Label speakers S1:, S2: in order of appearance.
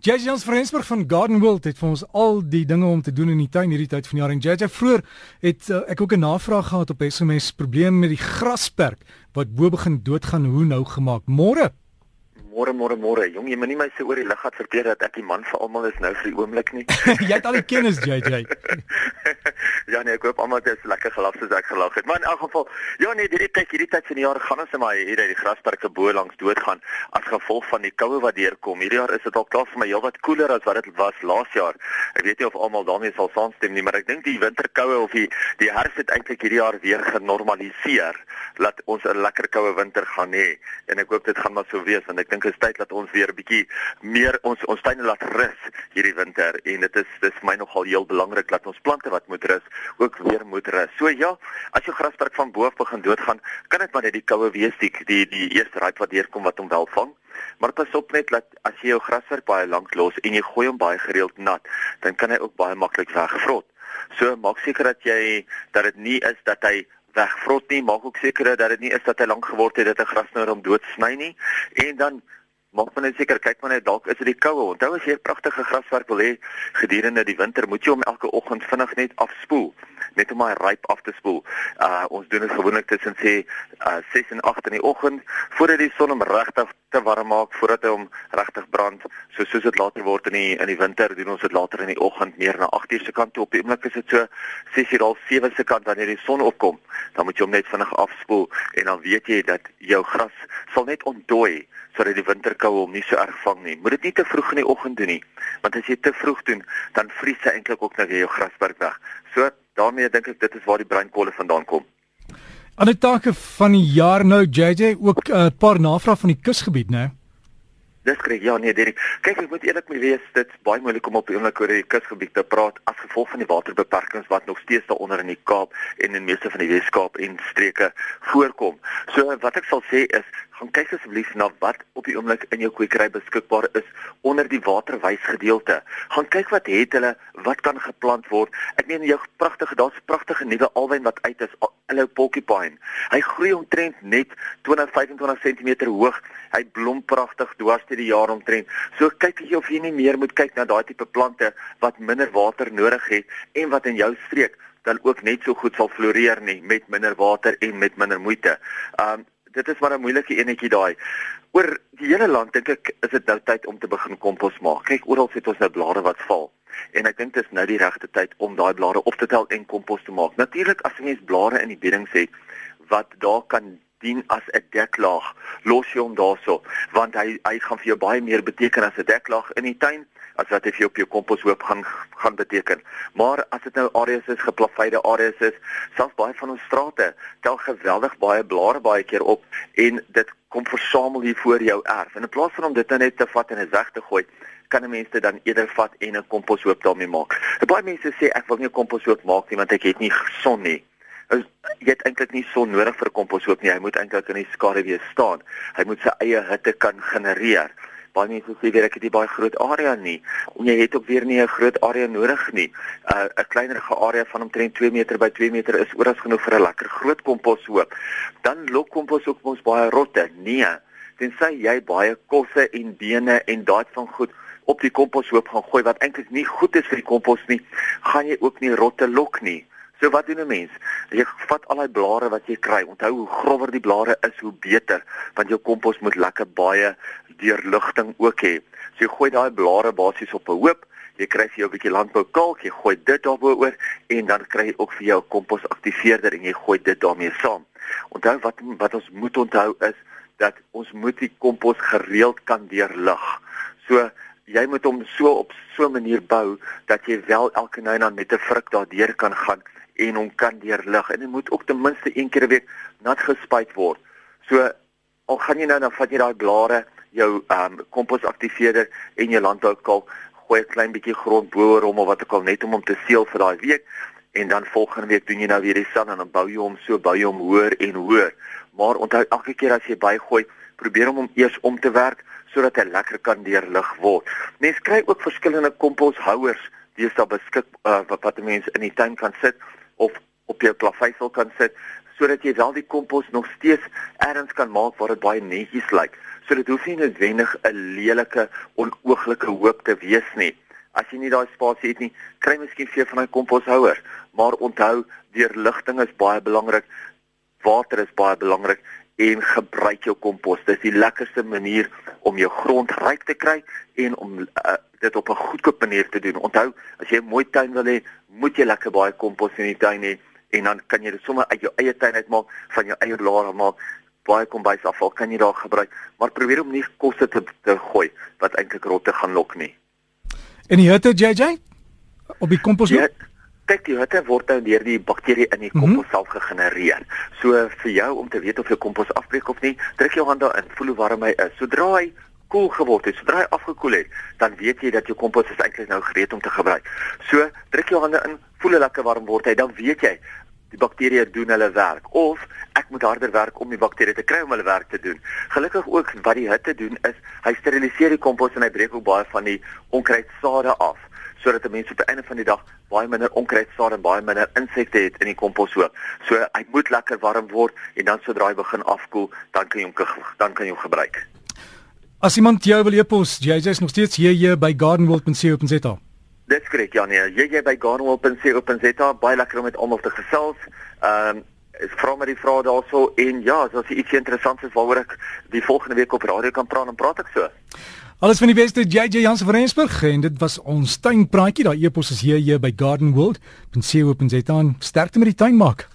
S1: JJ ons Frensburg van Garden World het vir ons al die dinge om te doen in die tuin hierdie tyd van die jaar. En JJ vroeër het uh, ek ook 'n navraag gehad op SMS probleem met die grasperk wat bo begin doodgaan hoe nou gemaak? Môre
S2: Môre môre môre. Jong, jy moenie my sê oor die lig gehad verbeter dat ek die man vir almal is nou vir die oomblik nie.
S1: jy het al die kennis JJ.
S2: ja nee, ek hoop almal het lekker gelag soos ek gelag het. Maar in elk geval, ja nee, hierdie tyd hierdie tyd van die jaar gaan ons maar hier uit die grasperke bo langs doodgaan as gevolg van die koue wat deurkom. Hierdie jaar is dit al klaar vir my heelwat koeler as wat dit was laas jaar. Ek weet nie of almal daarmee sal saamstem nie, maar ek dink die winterkoue of die die herfs het eintlik hierdie jaar weer genormaliseer dat ons 'n lekker koue winter gaan hê en ek hoop dit gaan maar so wees want ek dink dit is tyd dat ons weer 'n bietjie meer ons ons tuine laat rus hierdie winter en dit is dis my nogal heel belangrik dat ons plante wat moet rus ook weer moet rus. So ja, as jou grasperk van bo af begin doodgaan, kan dit maar net die koue wees die die, die eerste raai wat deurkom wat hom wel vang. Maar pas op net dat as jy jou grasperk baie lank los en jy gooi hom baie gereeld nat, dan kan hy ook baie maklik wegvrot. So maak seker dat jy dat dit nie is dat hy wegvrot nie, maak ook seker dat dit nie is dat hy lank geword het dat 'n grasnoor hom doodsny nie. En dan maak net seker kyk maar net dalk is dit die koue. Onthou as jy 'n pragtige graswerk wil hê gedurende die winter, moet jy hom elke oggend vinnig net afspoel net om my ryp af te spoel. Uh ons doen dit gewoonlik tussen sê uh 6 en 8 in die oggend voordat die son hom regtig te warm maak voordat hy hom. So soos dit later word in die in die winter doen ons dit later in die oggend meer na 8 uur se kant toe. Op die oomblik is dit so 6 uur al 7 se kant wanneer die son opkom. Dan moet jy hom net vinnig afspoel en dan weet jy dat jou gras sal net ontdooi sodat die winterkoue hom nie so erg vang nie. Moet dit nie te vroeg in die oggend doen nie, want as jy te vroeg doen, dan vries hy eintlik ook net jou grasperk weg. So daarmee dink ek dit is waar die bruinkolle vandaan kom.
S1: Aan die take van die jaar nou JJ ook 'n uh, paar navrae van die kusgebied, né?
S2: Dis reg, ja nee, Derek. Kyk, ek moet eerlik mee wees, dit's baie moeilik om op die oomblik oor die kusgebied te praat as gevolg van die waterbeperkings wat nog steeds daaronder in die Kaap en in meeste van die Weskaap en streke voorkom. So wat ek sal sê is gaan kyk asseblief na wat op die oomblik in jou kwekery beskikbaar is onder die waterwys gedeelte. Gaan kyk wat het hulle, wat kan geplant word. Ek meen jou pragtige, daar's pragtige nuwe alwyn wat uit is, Hello Porcupine. Hy groei omtrent net 20-25 cm hoog. Hy blom pragtig dwars deur die jaar omtrent. So kyk jy of jy nie meer moet kyk na daai tipe plante wat minder water nodig het en wat in jou streek dan ook net so goed sal floreer nie met minder water en met minder moeite. Um dit is maar 'n moeilike enetjie daai. Oor die hele land dink ek is dit nou tyd om te begin kompos maak. Kyk, oral sit ons nou blare wat val. En ek dink dit is nou die regte tyd om daai blare op te tel en kompos te maak. Natuurlik as jy mens blare in die bedding het wat daar kan dien as 'n deklaag, los jy hom daarso, want hy hy gaan vir jou baie meer beteken as 'n deklaag in die tuin as wat hy vir jou op jou komposhoop gaan gaan beteken. Maar as dit nou areas is, geplaveide areas is, selfs baie van ons strate tel geweldig baie blare baie keer op en dit kom versamel hier voor jou erf. En in plaas van om dit net te vat en dit weg te gooi, kan 'n mens dit dan eerder vat en 'n komposhoop daarmee maak. Baie mense sê ek wil nie 'n komposhoop maak nie want ek het nie son nie. Is, jy het eintlik nie son nodig vir 'n komposhoop nie. Hy moet eintlik in die skaduwee staan. Hy moet sy eie hitte kan genereer baie mense sê weer ek het nie baie groot area nie en jy het ook weer nie 'n groot area nodig nie. 'n uh, 'n kleinerige area van omtrent 2 meter by 2 meter is oral genoeg vir 'n lekker groot komposhoop. Dan lok kompos ook ons baie rotte. Nee, tensy jy baie kosse en bene en daad van goed op die komposhoop gaan gooi wat eintlik nie goed is vir die kompos nie, gaan jy ook nie rotte lok nie. So wat doen 'n mens? Jy vat al daai blare wat jy kry. Onthou hoe grower die blare is, hoe beter, want jou kompos moet lekker baie deurligting ook hê. So jy gooi daai blare basies op 'n hoop, jy kry vir jou 'n bietjie landbou kalk, jy gooi dit daarbo-oor en dan kry jy ook vir jou kompos aktiveerder en jy gooi dit daarmee saam. Onthou wat wat ons moet onthou is dat ons moet die kompos gereeld kan deurlig. So jy moet hom so op so 'n manier bou dat jy wel elke nou en dan met 'n vruk daardeur kan gaan en hom kan deurlig en dit moet ook ten minste een keer 'n week nat gespuit word. So al gaan jy nou dan vat jy daai blare, jou ehm um, komposaktiveerder en jou landboukalk, gooi 'n klein bietjie grond bo-oor hom of wat ook al net om hom te seël vir daai week en dan volgende week doen jy nou weer dieselfde en dan bou jy hom so bou jy hom hoër en hoër. Maar onthou elke keer as jy bygooi, probeer om hom eers om te werk sodat hy lekker kan deurlig word. Mense kry ook verskillende komposhouers, dis daar beskik uh, wat wat mense in die tuin kan sit of op jou plaveisel kan sit sodat jy wel die kompos nog steeds ergens kan maak waar dit baie netjies lyk. So dit hoef nie noodwendig 'n lelike onooglike hoop te wees nie. As jy nie daai spasie het nie, kry miskien vir van daai komposhouers, maar onthou, deurligting is baie belangrik. Water is baie belangrik en gebruik jou kompos. Dis die lekkerste manier om jou grond ryk te kry en om uh, dit op 'n goedkoop manier te doen. Onthou, as jy 'n mooi tuin wil hê, moet jy lekker baie kompos in die tuin hê en dan kan jy dit sommer uit jou eie tuin uitmaak, van jou eie laar maak. Baie kombuisafval kan jy daar gebruik, maar probeer om nie kosse te, te gooi wat eintlik rotte gaan lok nie.
S1: En die hitte JJ op die kompos? Ja,
S2: kyk die hitte word dan deur die bakterie in die kompos mm -hmm. self gegenereer. So vir jou om te weet of jou kompos afbreek of nie, druk jou hand daarin, voel hoe warm hy is. Sodra hy koel geword het, sodra hy afgekoel het, dan weet jy dat jou kompos is eintlik nou gereed om te gebruik. So druk jou hande in, voel hoe lekker warm word hy, dan weet jy die bakterieë doen hulle werk of ek moet harder werk om die bakterieë te kry om hulle werk te doen. Gelukkig ook wat die hitte doen is hy steriliseer die kompos en hy breek ook baie van die onkruidsade af sodat 'n mens op die einde van die dag baie minder onkruidsaad en baie minder insekte het in die kompos hoop. So hy moet lekker warm word en dan sodra hy begin afkoel, dan kan jy hom dan kan jy hom gebruik.
S1: As iemand jou wil e-pos, jy is nog steeds hier hier by gardenworld.co.za.
S2: Dis korrek, ja nee, jy jy by gardenworld.co.za, baie lekker om met almal te gesels. Ehm um, is vra my die vrae daarso en ja, as jy iets interessants is waaroor ek die volgende week op radio kan praat, dan praat ek so.
S1: Alles van die beste JJ Jansen van Rensburg en dit was ons tuinpraatjie. Daai epos is hier hier by Garden World. Ben sien op en sê dan sterkte met die tuin maak.